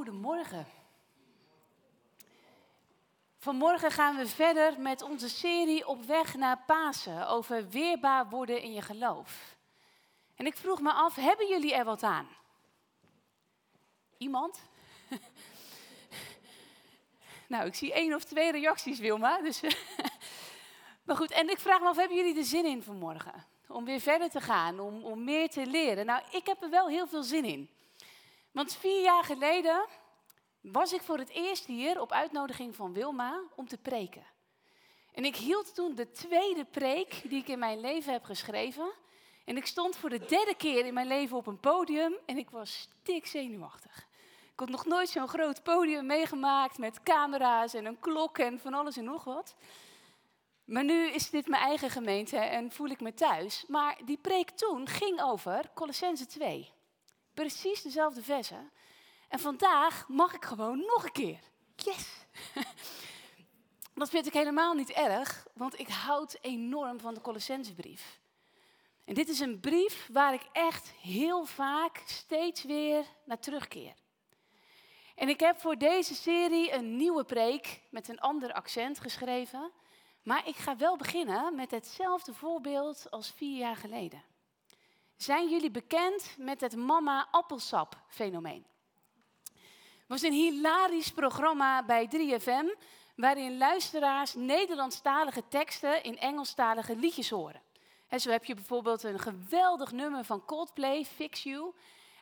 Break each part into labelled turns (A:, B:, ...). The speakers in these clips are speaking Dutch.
A: Goedemorgen. Vanmorgen gaan we verder met onze serie Op weg naar Pasen over weerbaar worden in je geloof. En ik vroeg me af, hebben jullie er wat aan? Iemand? nou, ik zie één of twee reacties, Wilma. Dus maar goed, en ik vraag me af, hebben jullie er zin in vanmorgen? Om weer verder te gaan, om, om meer te leren. Nou, ik heb er wel heel veel zin in. Want vier jaar geleden was ik voor het eerst hier op uitnodiging van Wilma om te preken. En ik hield toen de tweede preek die ik in mijn leven heb geschreven. En ik stond voor de derde keer in mijn leven op een podium en ik was stikzenuwachtig. Ik had nog nooit zo'n groot podium meegemaakt met camera's en een klok en van alles en nog wat. Maar nu is dit mijn eigen gemeente en voel ik me thuis. Maar die preek toen ging over Colossense 2. Precies dezelfde versen. En vandaag mag ik gewoon nog een keer. Yes! Dat vind ik helemaal niet erg, want ik houd enorm van de Colossensebrief. En dit is een brief waar ik echt heel vaak steeds weer naar terugkeer. En ik heb voor deze serie een nieuwe preek met een ander accent geschreven. Maar ik ga wel beginnen met hetzelfde voorbeeld als vier jaar geleden. Zijn jullie bekend met het mama-appelsap-fenomeen? Het was een hilarisch programma bij 3FM, waarin luisteraars Nederlandstalige teksten in Engelstalige liedjes horen. En zo heb je bijvoorbeeld een geweldig nummer van Coldplay, Fix You.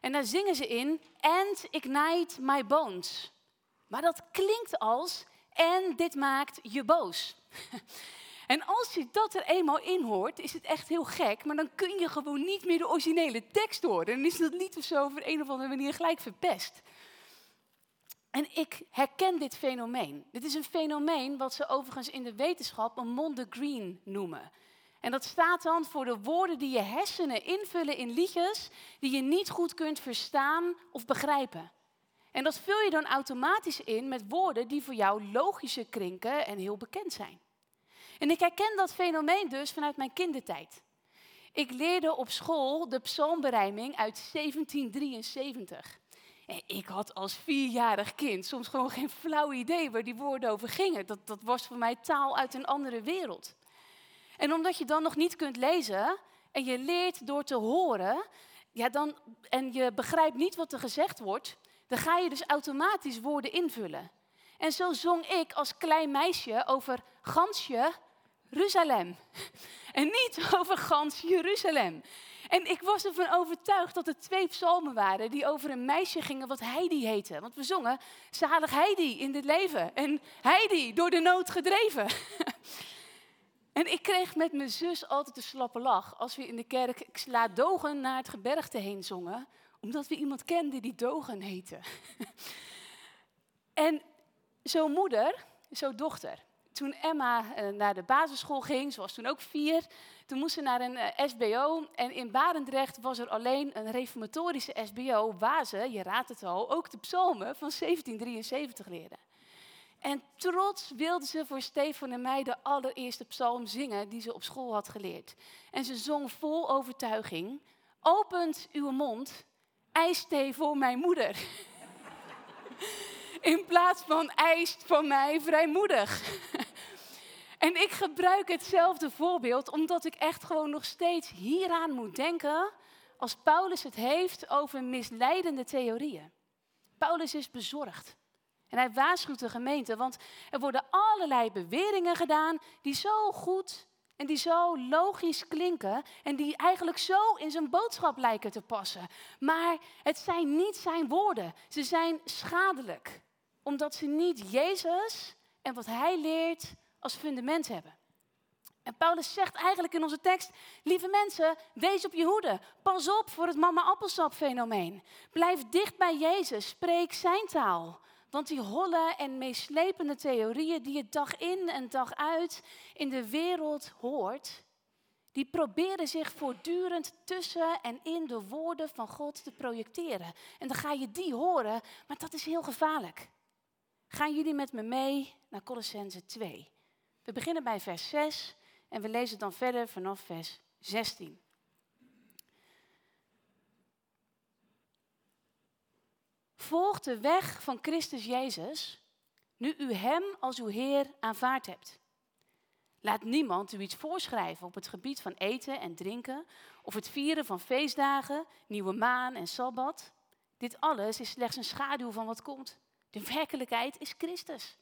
A: En daar zingen ze in, And ignite my bones. Maar dat klinkt als, en dit maakt je boos. En als je dat er eenmaal in hoort, is het echt heel gek, maar dan kun je gewoon niet meer de originele tekst horen. En is dat lied of zo op een of andere manier gelijk verpest. En ik herken dit fenomeen. Dit is een fenomeen wat ze overigens in de wetenschap een monde green noemen. En dat staat dan voor de woorden die je hersenen invullen in liedjes die je niet goed kunt verstaan of begrijpen. En dat vul je dan automatisch in met woorden die voor jou logischer klinken en heel bekend zijn. En ik herken dat fenomeen dus vanuit mijn kindertijd. Ik leerde op school de psalmberijming uit 1773. En ik had als vierjarig kind soms gewoon geen flauw idee waar die woorden over gingen. Dat, dat was voor mij taal uit een andere wereld. En omdat je dan nog niet kunt lezen en je leert door te horen, ja, dan, en je begrijpt niet wat er gezegd wordt, dan ga je dus automatisch woorden invullen. En zo zong ik als klein meisje over gansje Jeruzalem. En niet over gans Jeruzalem. En ik was ervan overtuigd dat er twee psalmen waren die over een meisje gingen wat Heidi heette. Want we zongen zalig Heidi in dit leven. En Heidi door de nood gedreven. En ik kreeg met mijn zus altijd een slappe lach als we in de kerk ik sla dogen naar het gebergte heen zongen. Omdat we iemand kenden die dogen heette. En zo'n moeder, zo'n dochter, toen Emma eh, naar de basisschool ging, ze was toen ook vier, toen moest ze naar een eh, SBO. En in Barendrecht was er alleen een reformatorische SBO waar ze, je raadt het al, ook de psalmen van 1773 leerden. En trots wilde ze voor Stefan en mij de allereerste psalm zingen die ze op school had geleerd. En ze zong vol overtuiging, opent uw mond, ijsthee voor mijn moeder. In plaats van eist van mij vrijmoedig. En ik gebruik hetzelfde voorbeeld omdat ik echt gewoon nog steeds hieraan moet denken als Paulus het heeft over misleidende theorieën. Paulus is bezorgd. En hij waarschuwt de gemeente, want er worden allerlei beweringen gedaan die zo goed en die zo logisch klinken en die eigenlijk zo in zijn boodschap lijken te passen. Maar het zijn niet zijn woorden, ze zijn schadelijk, omdat ze niet Jezus en wat hij leert als fundament hebben. En Paulus zegt eigenlijk in onze tekst, lieve mensen, wees op je hoede. Pas op voor het mama-appelsap fenomeen. Blijf dicht bij Jezus, spreek zijn taal. Want die holle en meeslepende theorieën die je dag in en dag uit in de wereld hoort, die proberen zich voortdurend tussen en in de woorden van God te projecteren. En dan ga je die horen, maar dat is heel gevaarlijk. Gaan jullie met me mee naar Colossense 2? We beginnen bij vers 6 en we lezen dan verder vanaf vers 16. volg de weg van Christus Jezus, nu u Hem als uw Heer aanvaard hebt. Laat niemand u iets voorschrijven op het gebied van eten en drinken, of het vieren van feestdagen, nieuwe maan en sabbat. Dit alles is slechts een schaduw van wat komt. De werkelijkheid is Christus.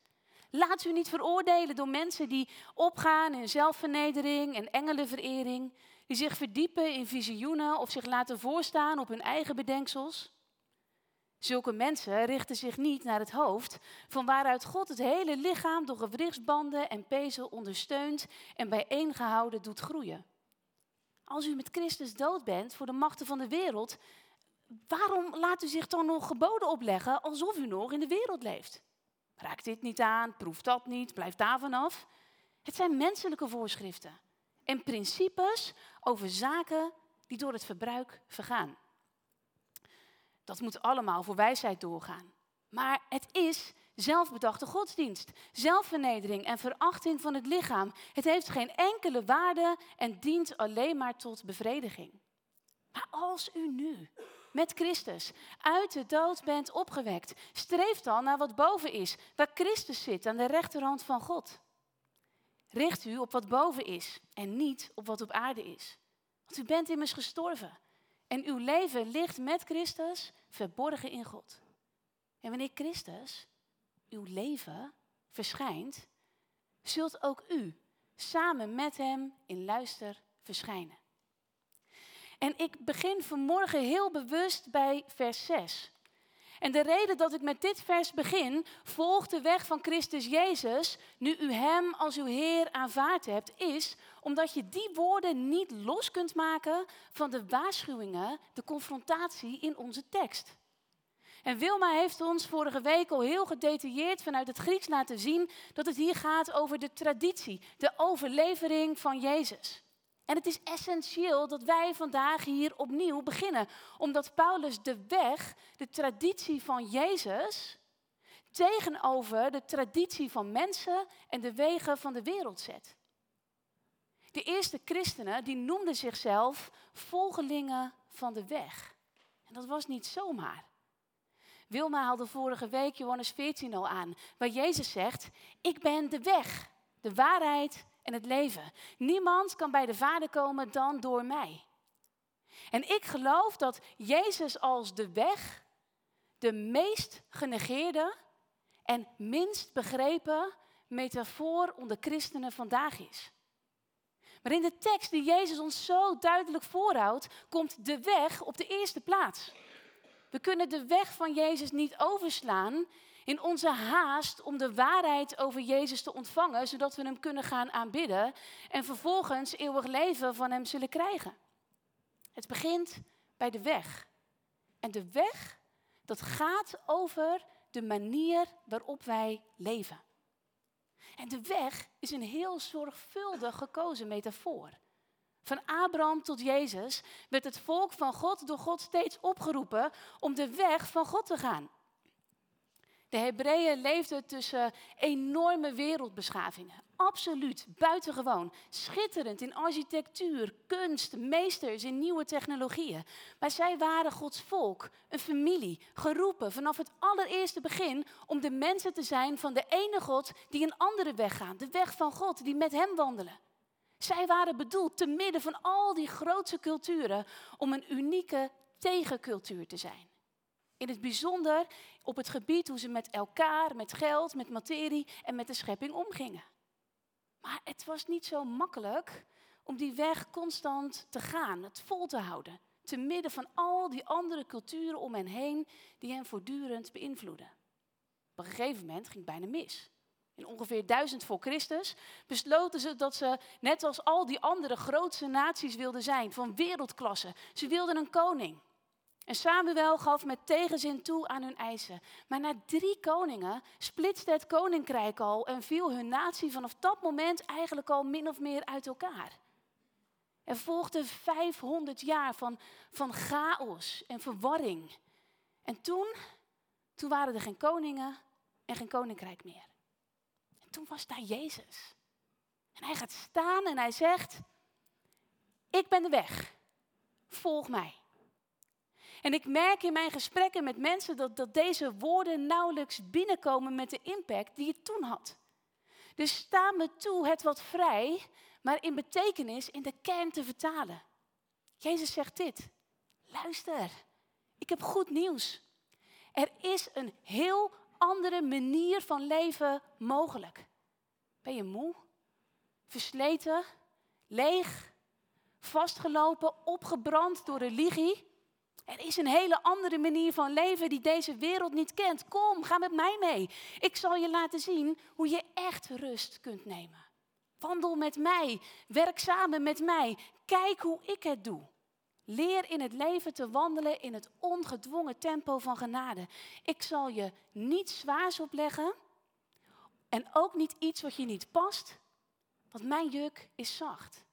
A: Laat u niet veroordelen door mensen die opgaan in zelfvernedering en engelenverering, die zich verdiepen in visioenen of zich laten voorstaan op hun eigen bedenksels. Zulke mensen richten zich niet naar het hoofd, van waaruit God het hele lichaam door gewrichtsbanden en pezen ondersteunt en bijeengehouden doet groeien. Als u met Christus dood bent voor de machten van de wereld, waarom laat u zich dan nog geboden opleggen alsof u nog in de wereld leeft? Raak dit niet aan, proef dat niet, blijf daar vanaf. Het zijn menselijke voorschriften en principes over zaken die door het verbruik vergaan. Dat moet allemaal voor wijsheid doorgaan. Maar het is zelfbedachte godsdienst, zelfvernedering en verachting van het lichaam. Het heeft geen enkele waarde en dient alleen maar tot bevrediging. Maar als u nu met Christus uit de dood bent opgewekt, streef dan naar wat boven is, waar Christus zit aan de rechterhand van God. Richt u op wat boven is en niet op wat op aarde is. Want u bent immers gestorven en uw leven ligt met Christus verborgen in God. En wanneer Christus, uw leven, verschijnt, zult ook u samen met Hem in luister verschijnen. En ik begin vanmorgen heel bewust bij vers 6. En de reden dat ik met dit vers begin, volg de weg van Christus Jezus, nu u Hem als uw Heer aanvaard hebt, is omdat je die woorden niet los kunt maken van de waarschuwingen, de confrontatie in onze tekst. En Wilma heeft ons vorige week al heel gedetailleerd vanuit het Grieks laten zien dat het hier gaat over de traditie, de overlevering van Jezus. En het is essentieel dat wij vandaag hier opnieuw beginnen, omdat Paulus de weg, de traditie van Jezus, tegenover de traditie van mensen en de wegen van de wereld zet. De eerste christenen die noemden zichzelf volgelingen van de weg. En dat was niet zomaar. Wilma haalde vorige week Johannes 14 al aan, waar Jezus zegt, ik ben de weg, de waarheid en het leven. Niemand kan bij de Vader komen dan door mij. En ik geloof dat Jezus als de weg de meest genegeerde en minst begrepen metafoor onder christenen vandaag is. Maar in de tekst die Jezus ons zo duidelijk voorhoudt, komt de weg op de eerste plaats. We kunnen de weg van Jezus niet overslaan in onze haast om de waarheid over Jezus te ontvangen, zodat we Hem kunnen gaan aanbidden en vervolgens eeuwig leven van Hem zullen krijgen. Het begint bij de weg. En de weg, dat gaat over de manier waarop wij leven. En de weg is een heel zorgvuldig gekozen metafoor. Van Abraham tot Jezus werd het volk van God door God steeds opgeroepen om de weg van God te gaan. De Hebreeën leefden tussen enorme wereldbeschavingen. Absoluut, buitengewoon. Schitterend in architectuur, kunst, meesters in nieuwe technologieën. Maar zij waren Gods volk, een familie, geroepen vanaf het allereerste begin om de mensen te zijn van de ene God die een andere weg gaan. De weg van God, die met hem wandelen. Zij waren bedoeld te midden van al die grootse culturen om een unieke tegencultuur te zijn. In het bijzonder op het gebied hoe ze met elkaar, met geld, met materie en met de schepping omgingen. Maar het was niet zo makkelijk om die weg constant te gaan, het vol te houden. Te midden van al die andere culturen om hen heen die hen voortdurend beïnvloeden. Op een gegeven moment ging het bijna mis. In ongeveer 1000 voor Christus besloten ze dat ze, net als al die andere grootste naties wilden zijn, van wereldklasse. Ze wilden een koning. En Samuel gaf met tegenzin toe aan hun eisen. Maar na drie koningen splitste het koninkrijk al en viel hun natie vanaf dat moment eigenlijk al min of meer uit elkaar. Er volgde 500 jaar van, van chaos en verwarring. En toen, toen waren er geen koningen en geen koninkrijk meer. En toen was daar Jezus. En hij gaat staan en hij zegt, ik ben de weg, volg mij. En ik merk in mijn gesprekken met mensen dat, dat deze woorden nauwelijks binnenkomen met de impact die het toen had. Dus sta me toe het wat vrij, maar in betekenis in de kern te vertalen. Jezus zegt dit. Luister, ik heb goed nieuws. Er is een heel andere manier van leven mogelijk. Ben je moe? Versleten? Leeg? Vastgelopen? Opgebrand door religie? Er is een hele andere manier van leven die deze wereld niet kent. Kom, ga met mij mee. Ik zal je laten zien hoe je echt rust kunt nemen. Wandel met mij, werk samen met mij. Kijk hoe ik het doe. Leer in het leven te wandelen in het ongedwongen tempo van genade. Ik zal je niets zwaars opleggen en ook niet iets wat je niet past, want mijn juk is zacht.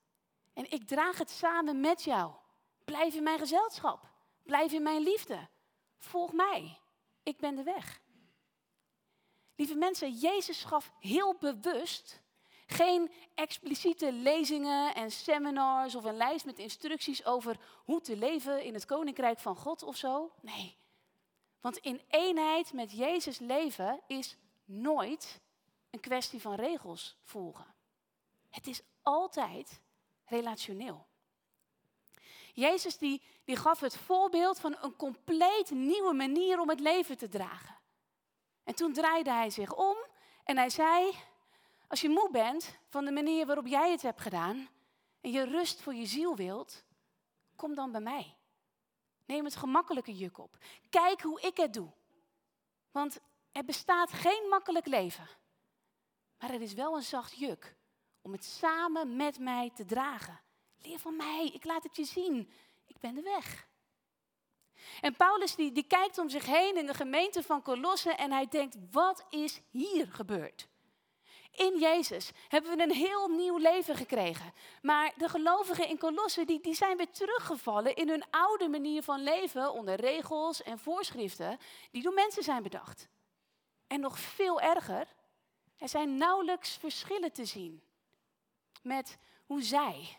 A: En ik draag het samen met jou. Blijf in mijn gezelschap. Blijf in mijn liefde. Volg mij. Ik ben de weg. Lieve mensen, Jezus gaf heel bewust geen expliciete lezingen en seminars of een lijst met instructies over hoe te leven in het koninkrijk van God of zo. Nee. Want in eenheid met Jezus leven is nooit een kwestie van regels volgen. Het is altijd relationeel. Jezus die, die gaf het voorbeeld van een compleet nieuwe manier om het leven te dragen. En toen draaide hij zich om en hij zei, als je moe bent van de manier waarop jij het hebt gedaan en je rust voor je ziel wilt, kom dan bij mij. Neem het gemakkelijke juk op. Kijk hoe ik het doe. Want er bestaat geen makkelijk leven. Maar er is wel een zacht juk om het samen met mij te dragen. Leer van mij, ik laat het je zien. Ik ben de weg. En Paulus die, die kijkt om zich heen in de gemeente van Colosse en hij denkt, wat is hier gebeurd? In Jezus hebben we een heel nieuw leven gekregen. Maar de gelovigen in Colosse die, die zijn weer teruggevallen in hun oude manier van leven onder regels en voorschriften die door mensen zijn bedacht. En nog veel erger, er zijn nauwelijks verschillen te zien met hoe zij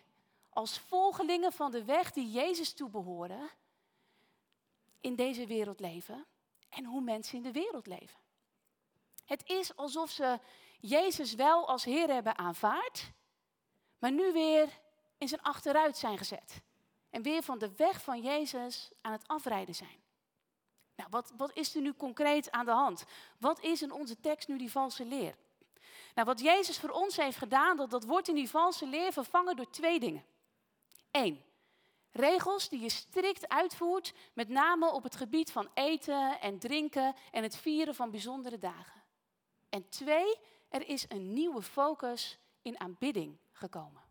A: als volgelingen van de weg die Jezus toebehoren in deze wereld leven en hoe mensen in de wereld leven. Het is alsof ze Jezus wel als Heer hebben aanvaard, maar nu weer in zijn achteruit zijn gezet. En weer van de weg van Jezus aan het afrijden zijn. Nou, wat, wat is er nu concreet aan de hand? Wat is in onze tekst nu die valse leer? Nou, wat Jezus voor ons heeft gedaan, dat, dat wordt in die valse leer vervangen door twee dingen. Eén, regels die je strikt uitvoert, met name op het gebied van eten en drinken en het vieren van bijzondere dagen. En twee, er is een nieuwe focus in aanbidding gekomen.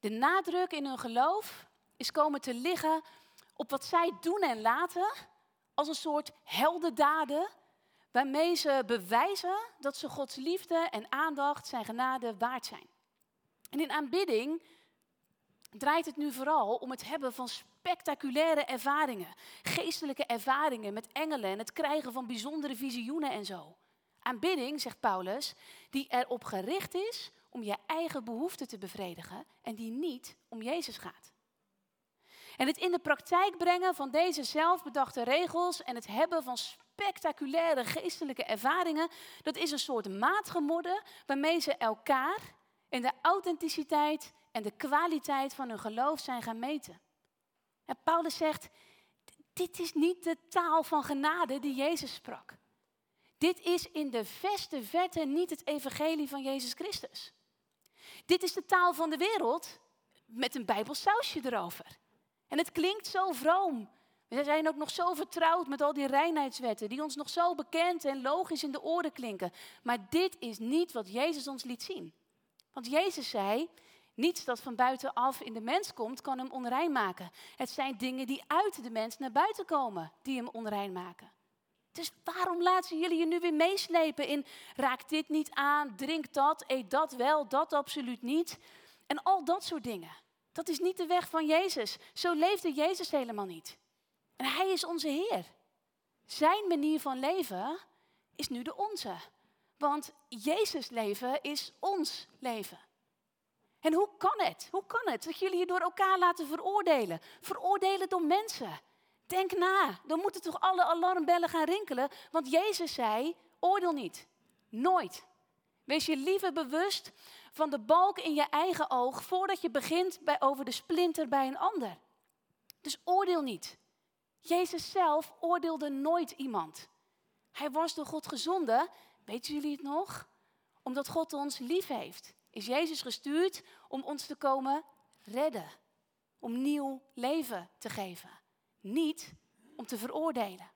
A: De nadruk in hun geloof is komen te liggen op wat zij doen en laten als een soort heldendaden waarmee ze bewijzen dat ze Gods liefde en aandacht, zijn genade waard zijn. En in aanbidding draait het nu vooral om het hebben van spectaculaire ervaringen, geestelijke ervaringen met engelen en het krijgen van bijzondere visioenen en zo. Aanbidding, zegt Paulus, die erop gericht is om je eigen behoeften te bevredigen en die niet om Jezus gaat. En het in de praktijk brengen van deze zelfbedachte regels en het hebben van spectaculaire geestelijke ervaringen, dat is een soort maatgemodden waarmee ze elkaar in de authenticiteit en de kwaliteit van hun geloof zijn gaan meten. En Paulus zegt, dit is niet de taal van genade die Jezus sprak. Dit is in de verste verte niet het evangelie van Jezus Christus. Dit is de taal van de wereld met een bijbelsausje erover. En het klinkt zo vroom. We zijn ook nog zo vertrouwd met al die reinheidswetten, die ons nog zo bekend en logisch in de oren klinken. Maar dit is niet wat Jezus ons liet zien. Want Jezus zei, niets dat van buitenaf in de mens komt, kan hem onrein maken. Het zijn dingen die uit de mens naar buiten komen, die hem onrein maken. Dus waarom laten jullie je nu weer meeslepen in raak dit niet aan, drink dat, eet dat wel, dat absoluut niet. En al dat soort dingen. Dat is niet de weg van Jezus. Zo leefde Jezus helemaal niet. En Hij is onze Heer. Zijn manier van leven is nu de onze. Want Jezus leven is ons leven. En hoe kan het? Hoe kan het dat jullie je door elkaar laten veroordelen? Veroordelen door mensen. Denk na, dan moeten toch alle alarmbellen gaan rinkelen, want Jezus zei, oordeel niet. Nooit. Wees je liever bewust van de balk in je eigen oog voordat je begint bij, over de splinter bij een ander. Dus oordeel niet. Jezus zelf oordeelde nooit iemand. Hij was door God gezonden, weten jullie het nog? Omdat God ons lief heeft, is Jezus gestuurd om ons te komen redden. Om nieuw leven te geven. Niet om te veroordelen.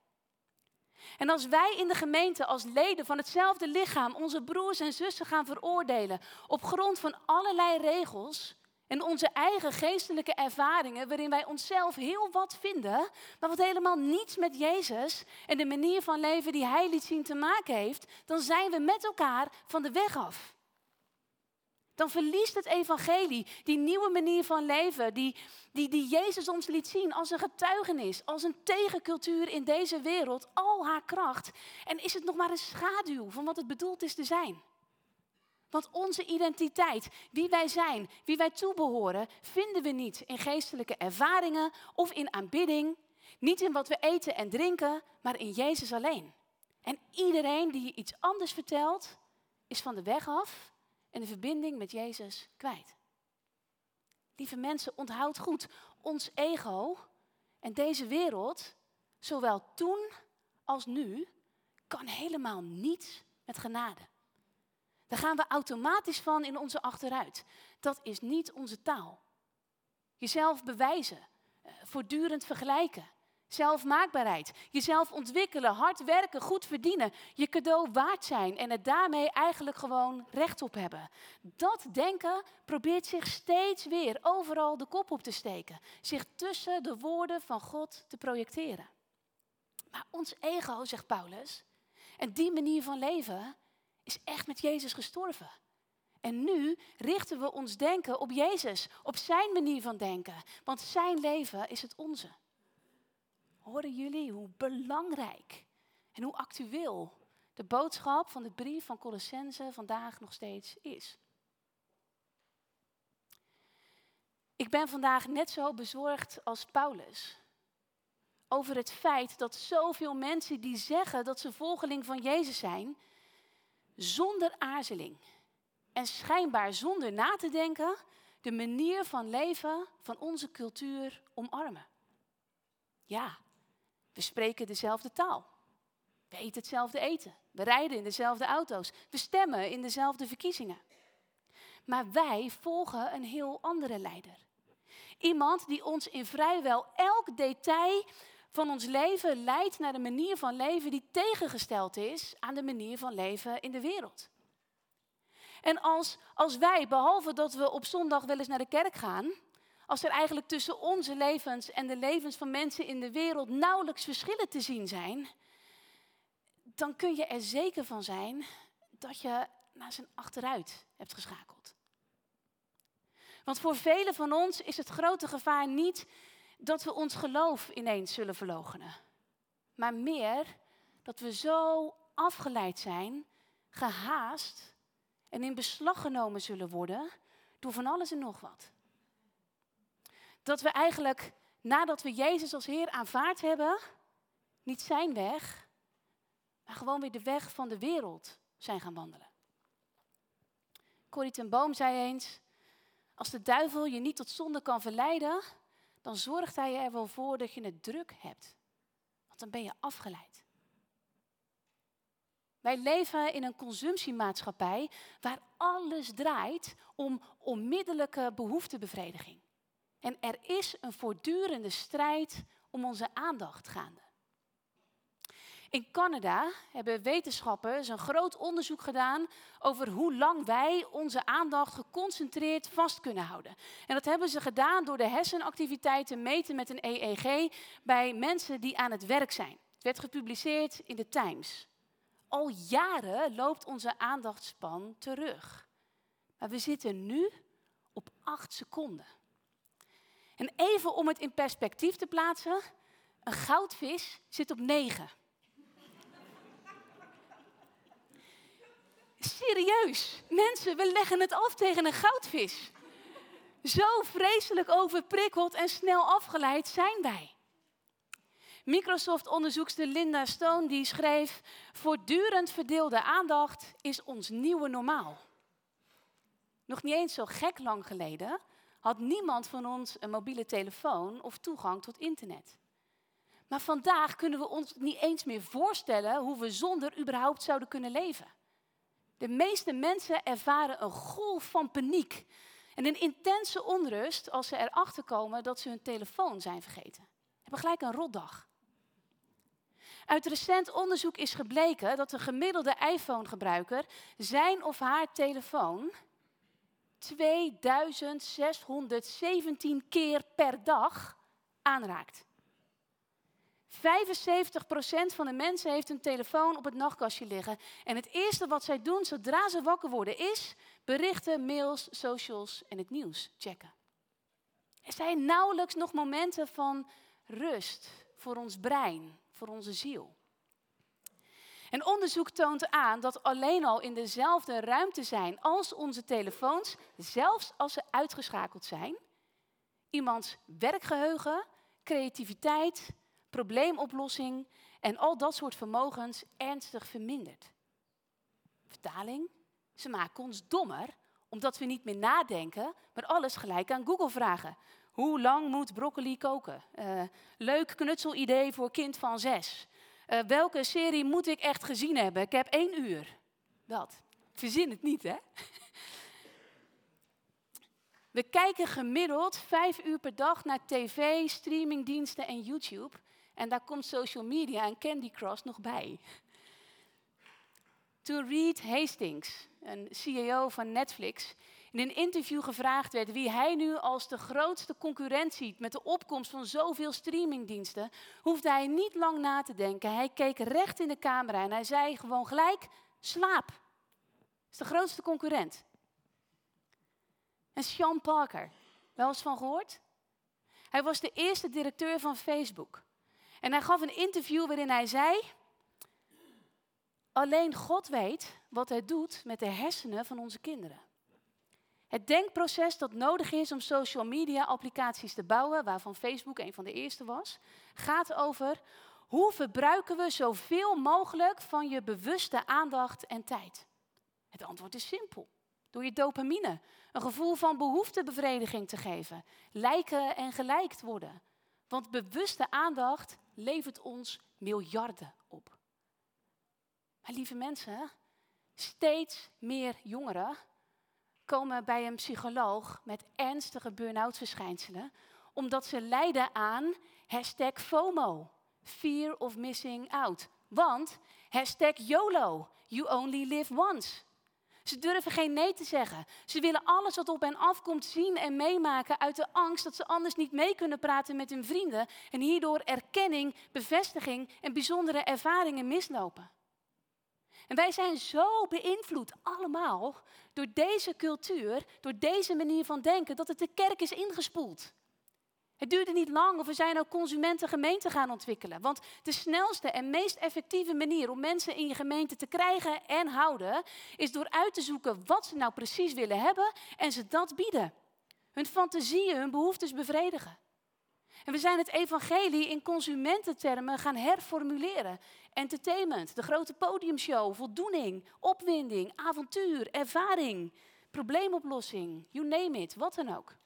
A: En als wij in de gemeente als leden van hetzelfde lichaam onze broers en zussen gaan veroordelen op grond van allerlei regels en onze eigen geestelijke ervaringen, waarin wij onszelf heel wat vinden, maar wat helemaal niets met Jezus en de manier van leven die Hij liet zien te maken heeft, dan zijn we met elkaar van de weg af. Dan verliest het evangelie, die nieuwe manier van leven, die, die, die Jezus ons liet zien als een getuigenis, als een tegencultuur in deze wereld, al haar kracht. En is het nog maar een schaduw van wat het bedoeld is te zijn. Want onze identiteit, wie wij zijn, wie wij toebehoren, vinden we niet in geestelijke ervaringen of in aanbidding. Niet in wat we eten en drinken, maar in Jezus alleen. En iedereen die je iets anders vertelt, is van de weg af en de verbinding met Jezus kwijt. Lieve mensen, onthoud goed, ons ego en deze wereld, zowel toen als nu, kan helemaal niets met genade. Daar gaan we automatisch van in onze achteruit. Dat is niet onze taal. Jezelf bewijzen, eh, voortdurend vergelijken, zelfmaakbaarheid, jezelf ontwikkelen, hard werken, goed verdienen, je cadeau waard zijn en het daarmee eigenlijk gewoon recht op hebben. Dat denken probeert zich steeds weer overal de kop op te steken, zich tussen de woorden van God te projecteren. Maar ons ego, zegt Paulus, en die manier van leven is echt met Jezus gestorven. En nu richten we ons denken op Jezus, op zijn manier van denken, want zijn leven is het onze. Horen jullie hoe belangrijk en hoe actueel de boodschap van de brief van Colossense vandaag nog steeds is? Ik ben vandaag net zo bezorgd als Paulus over het feit dat zoveel mensen die zeggen dat ze volgeling van Jezus zijn, zonder aarzeling en schijnbaar zonder na te denken de manier van leven van onze cultuur omarmen. Ja, we spreken dezelfde taal. We eten hetzelfde eten. We rijden in dezelfde auto's. We stemmen in dezelfde verkiezingen. Maar wij volgen een heel andere leider. Iemand die ons in vrijwel elk detail van ons leven leidt naar de manier van leven die tegengesteld is aan de manier van leven in de wereld. En als, als wij, behalve dat we op zondag wel eens naar de kerk gaan, als er eigenlijk tussen onze levens en de levens van mensen in de wereld nauwelijks verschillen te zien zijn, dan kun je er zeker van zijn dat je naar zijn achteruit hebt geschakeld. Want voor velen van ons is het grote gevaar niet dat we ons geloof ineens zullen verlogenen. Maar meer dat we zo afgeleid zijn, gehaast en in beslag genomen zullen worden door van alles en nog wat. Dat we eigenlijk, nadat we Jezus als Heer aanvaard hebben, niet zijn weg, maar gewoon weer de weg van de wereld zijn gaan wandelen. Corrie ten Boom zei eens, als de duivel je niet tot zonde kan verleiden, dan zorgt hij er wel voor dat je het druk hebt. Want dan ben je afgeleid. Wij leven in een consumptiemaatschappij waar alles draait om onmiddellijke behoeftebevrediging. En er is een voortdurende strijd om onze aandacht gaande. In Canada hebben wetenschappers een groot onderzoek gedaan over hoe lang wij onze aandacht geconcentreerd vast kunnen houden. En dat hebben ze gedaan door de hersenactiviteiten meten met een EEG bij mensen die aan het werk zijn. Het werd gepubliceerd in de Times. Al jaren loopt onze aandachtspan terug. Maar we zitten nu op acht seconden. En even om het in perspectief te plaatsen, een goudvis zit op negen. Serieus, mensen, we leggen het af tegen een goudvis. Zo vreselijk overprikkeld en snel afgeleid zijn wij. Microsoft-onderzoekster Linda Stone die schreef: Voortdurend verdeelde aandacht is ons nieuwe normaal. Nog niet eens zo gek lang geleden had niemand van ons een mobiele telefoon of toegang tot internet. Maar vandaag kunnen we ons niet eens meer voorstellen hoe we zonder überhaupt zouden kunnen leven. De meeste mensen ervaren een golf van paniek en een intense onrust als ze erachter komen dat ze hun telefoon zijn vergeten. Hebben gelijk een rotdag. Uit recent onderzoek is gebleken dat de gemiddelde iPhone-gebruiker zijn of haar telefoon 2617 keer per dag aanraakt. 75% van de mensen heeft een telefoon op het nachtkastje liggen. En het eerste wat zij doen zodra ze wakker worden is berichten, mails, socials en het nieuws checken. Er zijn nauwelijks nog momenten van rust voor ons brein, voor onze ziel. En onderzoek toont aan dat alleen al in dezelfde ruimte zijn als onze telefoons, zelfs als ze uitgeschakeld zijn, iemands werkgeheugen, creativiteit, probleemoplossing en al dat soort vermogens ernstig vermindert. Vertaling, ze maken ons dommer omdat we niet meer nadenken, maar alles gelijk aan Google vragen. Hoe lang moet broccoli koken? Uh, leuk knutselidee voor kind van zes. Uh, welke serie moet ik echt gezien hebben? Ik heb één uur. Dat. Verzin het niet, hè? We kijken gemiddeld vijf uur per dag naar tv, streamingdiensten en YouTube. En daar komt social media en Candy Crush nog bij. Toen Reed Hastings, een CEO van Netflix, in een interview gevraagd werd wie hij nu als de grootste concurrent ziet met de opkomst van zoveel streamingdiensten, hoefde hij niet lang na te denken. Hij keek recht in de camera en hij zei gewoon gelijk: slaap. Dat is de grootste concurrent. En Sean Parker, wel eens van gehoord? Hij was de eerste directeur van Facebook. En hij gaf een interview waarin hij zei: Alleen God weet wat hij doet met de hersenen van onze kinderen. Het denkproces dat nodig is om social media applicaties te bouwen, waarvan Facebook een van de eerste was, gaat over hoe verbruiken we zoveel mogelijk van je bewuste aandacht en tijd. Het antwoord is simpel. Door je dopamine een gevoel van behoeftebevrediging te geven, lijken en gelijkt worden. Want bewuste aandacht levert ons miljarden op. Maar lieve mensen, steeds meer jongeren komen bij een psycholoog met ernstige burn-out verschijnselen, omdat ze lijden aan hashtag FOMO, fear of missing out. Want hashtag YOLO, you only live once. Ze durven geen nee te zeggen. Ze willen alles wat op hen afkomt zien en meemaken uit de angst dat ze anders niet mee kunnen praten met hun vrienden en hierdoor erkenning, bevestiging en bijzondere ervaringen mislopen. En wij zijn zo beïnvloed allemaal door deze cultuur, door deze manier van denken, dat het de kerk is ingespoeld. Het duurde niet lang of we zijn ook consumentengemeente gaan ontwikkelen. Want de snelste en meest effectieve manier om mensen in je gemeente te krijgen en houden, is door uit te zoeken wat ze nou precies willen hebben en ze dat bieden. Hun fantasieën, hun behoeftes bevredigen. En we zijn het evangelie in consumententermen gaan herformuleren. Entertainment, de grote podiumshow, voldoening, opwinding, avontuur, ervaring, probleemoplossing, you name it, wat dan ook.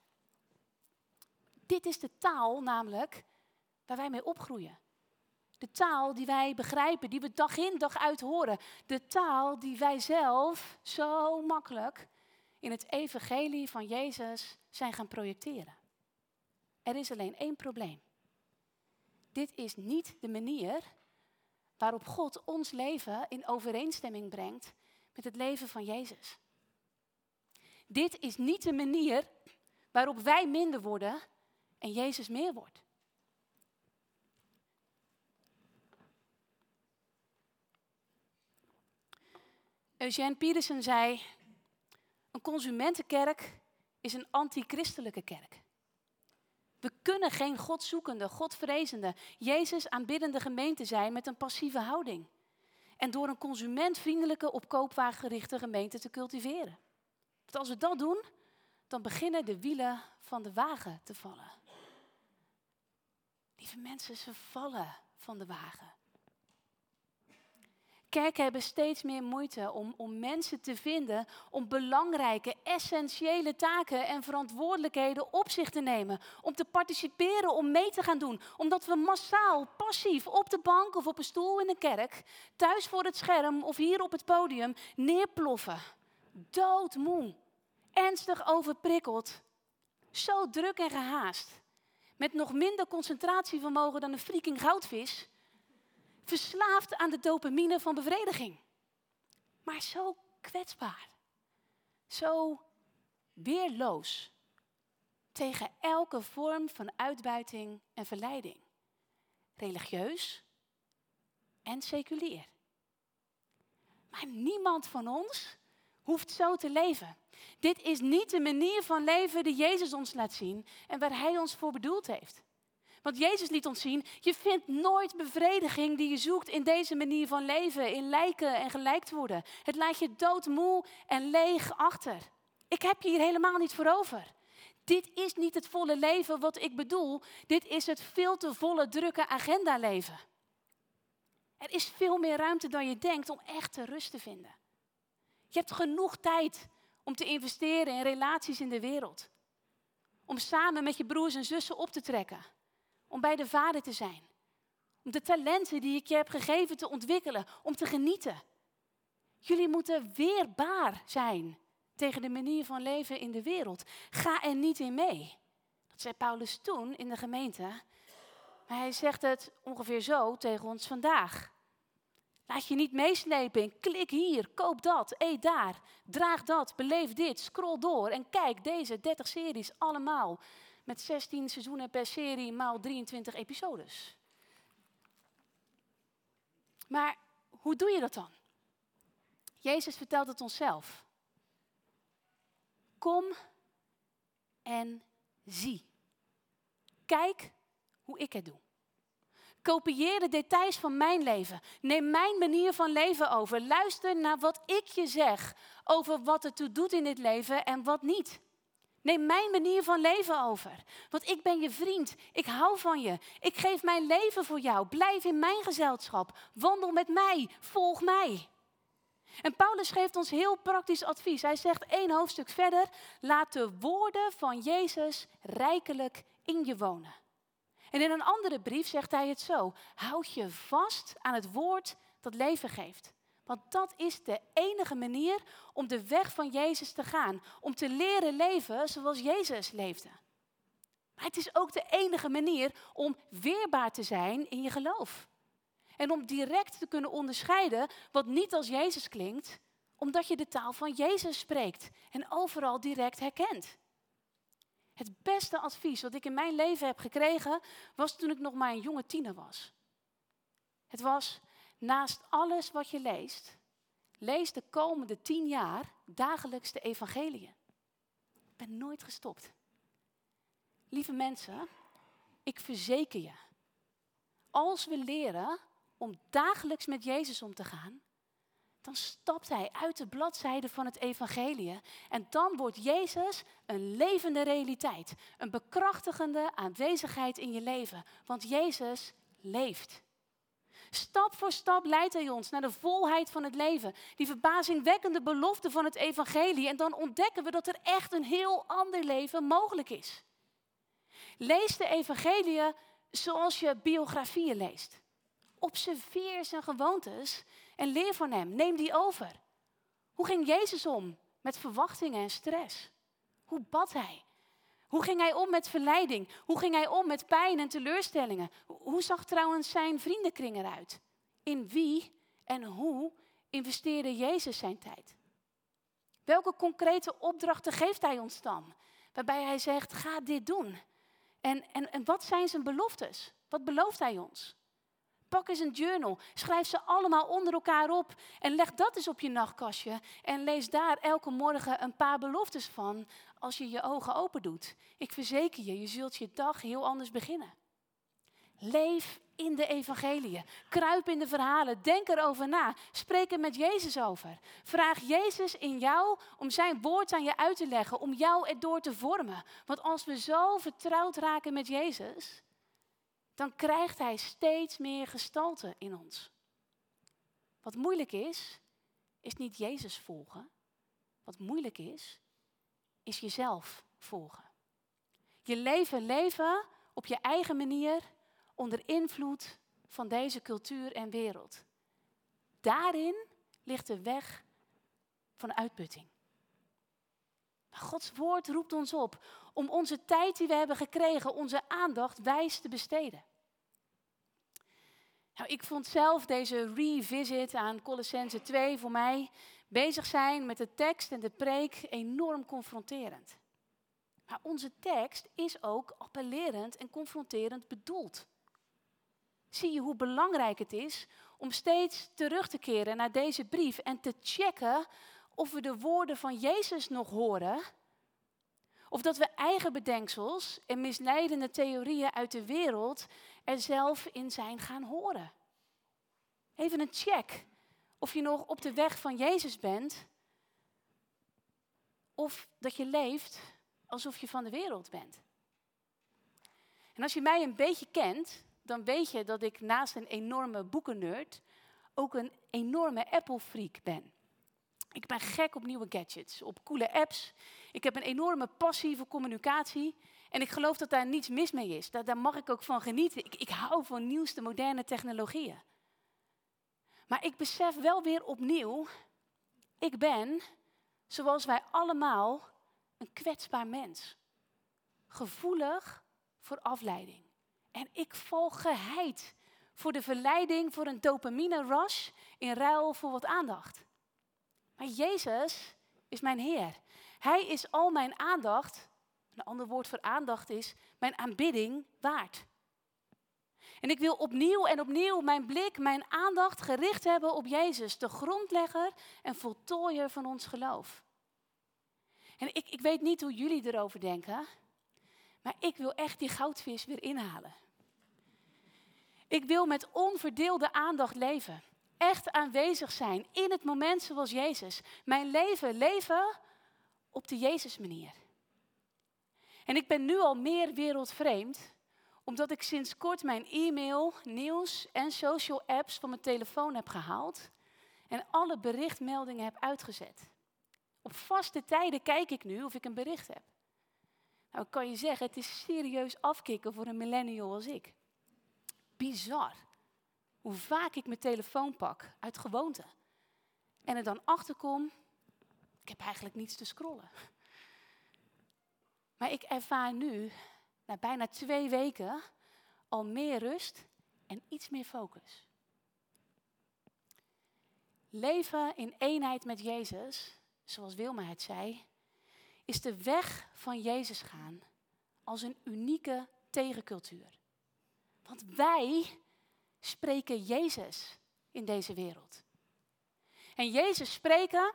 A: Dit is de taal namelijk waar wij mee opgroeien. De taal die wij begrijpen, die we dag in dag uit horen. De taal die wij zelf zo makkelijk in het evangelie van Jezus zijn gaan projecteren. Er is alleen één probleem. Dit is niet de manier waarop God ons leven in overeenstemming brengt met het leven van Jezus. Dit is niet de manier waarop wij minder worden en Jezus meer wordt. Eugène Peterson zei: Een consumentenkerk is een antichristelijke kerk. We kunnen geen godzoekende, godvrezende, Jezus aanbiddende gemeente zijn met een passieve houding. En door een consumentvriendelijke, op koopwaar gerichte gemeente te cultiveren. Want als we dat doen, dan beginnen de wielen van de wagen te vallen. Lieve mensen, ze vallen van de wagen. Kerken hebben steeds meer moeite om, om mensen te vinden om belangrijke, essentiële taken en verantwoordelijkheden op zich te nemen. Om te participeren, om mee te gaan doen. Omdat we massaal, passief, op de bank of op een stoel in de kerk, thuis voor het scherm of hier op het podium neerploffen. Doodmoe, ernstig overprikkeld, zo druk en gehaast. Met nog minder concentratievermogen dan een freaking goudvis verslaafd aan de dopamine van bevrediging. Maar zo kwetsbaar. Zo weerloos tegen elke vorm van uitbuiting en verleiding. Religieus en seculier. Maar niemand van ons hoeft zo te leven. Dit is niet de manier van leven die Jezus ons laat zien en waar Hij ons voor bedoeld heeft. Want Jezus liet ons zien, je vindt nooit bevrediging die je zoekt in deze manier van leven, in lijken en gelijkt worden. Het laat je doodmoe en leeg achter. Ik heb je hier helemaal niet voor over. Dit is niet het volle leven wat ik bedoel. Dit is het veel te volle, drukke agenda leven. Er is veel meer ruimte dan je denkt om echte rust te vinden. Je hebt genoeg tijd om te investeren in relaties in de wereld. Om samen met je broers en zussen op te trekken om bij de Vader te zijn. Om de talenten die ik je heb gegeven te ontwikkelen, om te genieten. Jullie moeten weerbaar zijn tegen de manier van leven in de wereld. Ga er niet in mee. Dat zei Paulus toen in de gemeente. Maar hij zegt het ongeveer zo tegen ons vandaag. Laat je niet meeslepen klik hier, koop dat, eet daar, draag dat, beleef dit, scroll door en kijk deze 30 series allemaal met 16 seizoenen per serie maal 23 episodes. Maar hoe doe je dat dan? Jezus vertelt het onszelf. Kom en zie. Kijk hoe ik het doe. Kopieer de details van mijn leven. Neem mijn manier van leven over. Luister naar wat ik je zeg over wat het toe doet in dit leven en wat niet. Neem mijn manier van leven over. Want ik ben je vriend. Ik hou van je. Ik geef mijn leven voor jou. Blijf in mijn gezelschap. Wandel met mij. Volg mij. En Paulus geeft ons heel praktisch advies. Hij zegt één hoofdstuk verder: laat de woorden van Jezus rijkelijk in je wonen. En in een andere brief zegt hij het zo: houd je vast aan het woord dat leven geeft. Want dat is de enige manier om de weg van Jezus te gaan. Om te leren leven zoals Jezus leefde. Maar het is ook de enige manier om weerbaar te zijn in je geloof. En om direct te kunnen onderscheiden wat niet als Jezus klinkt, omdat je de taal van Jezus spreekt en overal direct herkent. Het beste advies wat ik in mijn leven heb gekregen was toen ik nog maar een jonge tiener was. Het was, Naast alles wat je leest, lees de komende tien jaar dagelijks de evangeliën. Ik ben nooit gestopt. Lieve mensen, ik verzeker je, als we leren om dagelijks met Jezus om te gaan, dan stapt hij uit de bladzijde van het evangelie en dan wordt Jezus een levende realiteit, een bekrachtigende aanwezigheid in je leven, want Jezus leeft. Stap voor stap leidt hij ons naar de volheid van het leven. Die verbazingwekkende belofte van het evangelie. En dan ontdekken we dat er echt een heel ander leven mogelijk is. Lees de evangelie zoals je biografieën leest. Observeer zijn gewoontes en leer van hem. Neem die over. Hoe ging Jezus om met verwachtingen en stress? Hoe bad hij? Hoe ging hij om met verleiding? Hoe ging hij om met pijn en teleurstellingen? Hoe zag trouwens zijn vriendenkring eruit? In wie en hoe investeerde Jezus zijn tijd? Welke concrete opdrachten geeft hij ons dan? Waarbij hij zegt, ga dit doen. En, en, en wat zijn zijn beloftes? Wat belooft hij ons? Pak eens een journal, schrijf ze allemaal onder elkaar op en leg dat eens op je nachtkastje en lees daar elke morgen een paar beloftes van als je je ogen open doet. Ik verzeker je, je zult je dag heel anders beginnen. Leef in de evangeliën. Kruip in de verhalen. Denk erover na. Spreek er met Jezus over. Vraag Jezus in jou om zijn woord aan je uit te leggen, om jou erdoor te vormen. Want als we zo vertrouwd raken met Jezus, dan krijgt hij steeds meer gestalte in ons. Wat moeilijk is, is niet Jezus volgen. Wat moeilijk is, is jezelf volgen. Je leven leven op je eigen manier onder invloed van deze cultuur en wereld. Daarin ligt de weg van uitputting. Gods woord roept ons op om onze tijd die we hebben gekregen, onze aandacht wijs te besteden. Nou, ik vond zelf deze revisit aan Colossense 2 voor mij bezig zijn met de tekst en de preek enorm confronterend. Maar onze tekst is ook appellerend en confronterend bedoeld. Zie je hoe belangrijk het is om steeds terug te keren naar deze brief en te checken of we de woorden van Jezus nog horen. Of dat we eigen bedenksels en misleidende theorieën uit de wereld er zelf in zijn gaan horen. Even een check of je nog op de weg van Jezus bent. Of dat je leeft alsof je van de wereld bent. En als je mij een beetje kent, dan weet je dat ik naast een enorme boekennerd ook een enorme Apple-freak ben. Ik ben gek op nieuwe gadgets, op coole apps. Ik heb een enorme passie voor communicatie. En ik geloof dat daar niets mis mee is. Daar, daar mag ik ook van genieten. Ik, ik hou van nieuwste moderne technologieën. Maar ik besef wel weer opnieuw, ik ben, zoals wij allemaal, een kwetsbaar mens. Gevoelig voor afleiding. En ik val geheid voor de verleiding voor een dopamine rush in ruil voor wat aandacht. Maar Jezus is mijn Heer. Hij is al mijn aandacht, een ander woord voor aandacht is mijn aanbidding waard. En ik wil opnieuw en opnieuw mijn blik, mijn aandacht gericht hebben op Jezus, de grondlegger en voltooier van ons geloof. En ik, ik weet niet hoe jullie erover denken, maar ik wil echt die goudvis weer inhalen. Ik wil met onverdeelde aandacht leven. Echt aanwezig zijn in het moment zoals Jezus. Mijn leven leven op de Jezus manier. En ik ben nu al meer wereldvreemd, omdat ik sinds kort mijn e-mail, nieuws en social apps van mijn telefoon heb gehaald en alle berichtmeldingen heb uitgezet. Op vaste tijden kijk ik nu of ik een bericht heb. Nou, kan je zeggen, het is serieus afkicken voor een millennial als ik bizar hoe vaak ik mijn telefoon pak uit gewoonte. En er dan achter kom, ik heb eigenlijk niets te scrollen. Maar ik ervaar nu, na bijna twee weken, al meer rust en iets meer focus. Leven in eenheid met Jezus, zoals Wilma het zei, is de weg van Jezus gaan als een unieke tegencultuur. Want wij spreken Jezus in deze wereld. En Jezus spreken,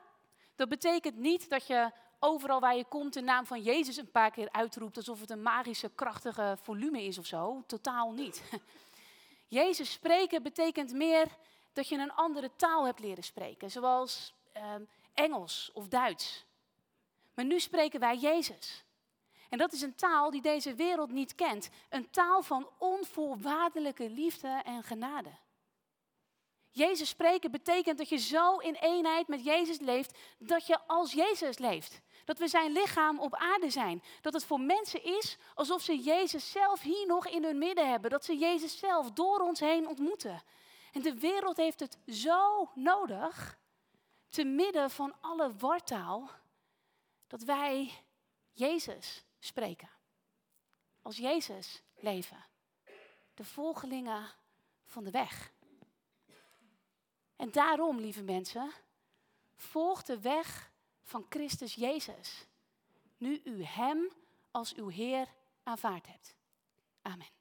A: dat betekent niet dat je overal waar je komt de naam van Jezus een paar keer uitroept alsof het een magische, krachtige volume is of zo. Totaal niet. Jezus spreken betekent meer dat je een andere taal hebt leren spreken, zoals uh, Engels of Duits. Maar nu spreken wij Jezus. En dat is een taal die deze wereld niet kent. Een taal van onvoorwaardelijke liefde en genade. Jezus spreken betekent dat je zo in eenheid met Jezus leeft, dat je als Jezus leeft. Dat we zijn lichaam op aarde zijn. Dat het voor mensen is alsof ze Jezus zelf hier nog in hun midden hebben. Dat ze Jezus zelf door ons heen ontmoeten. En de wereld heeft het zo nodig, te midden van alle wartaal, dat wij Jezus spreken. Als Jezus leven. De volgelingen van de weg. En daarom, lieve mensen, volg de weg van Christus Jezus. Nu u Hem als uw Heer aanvaard hebt. Amen.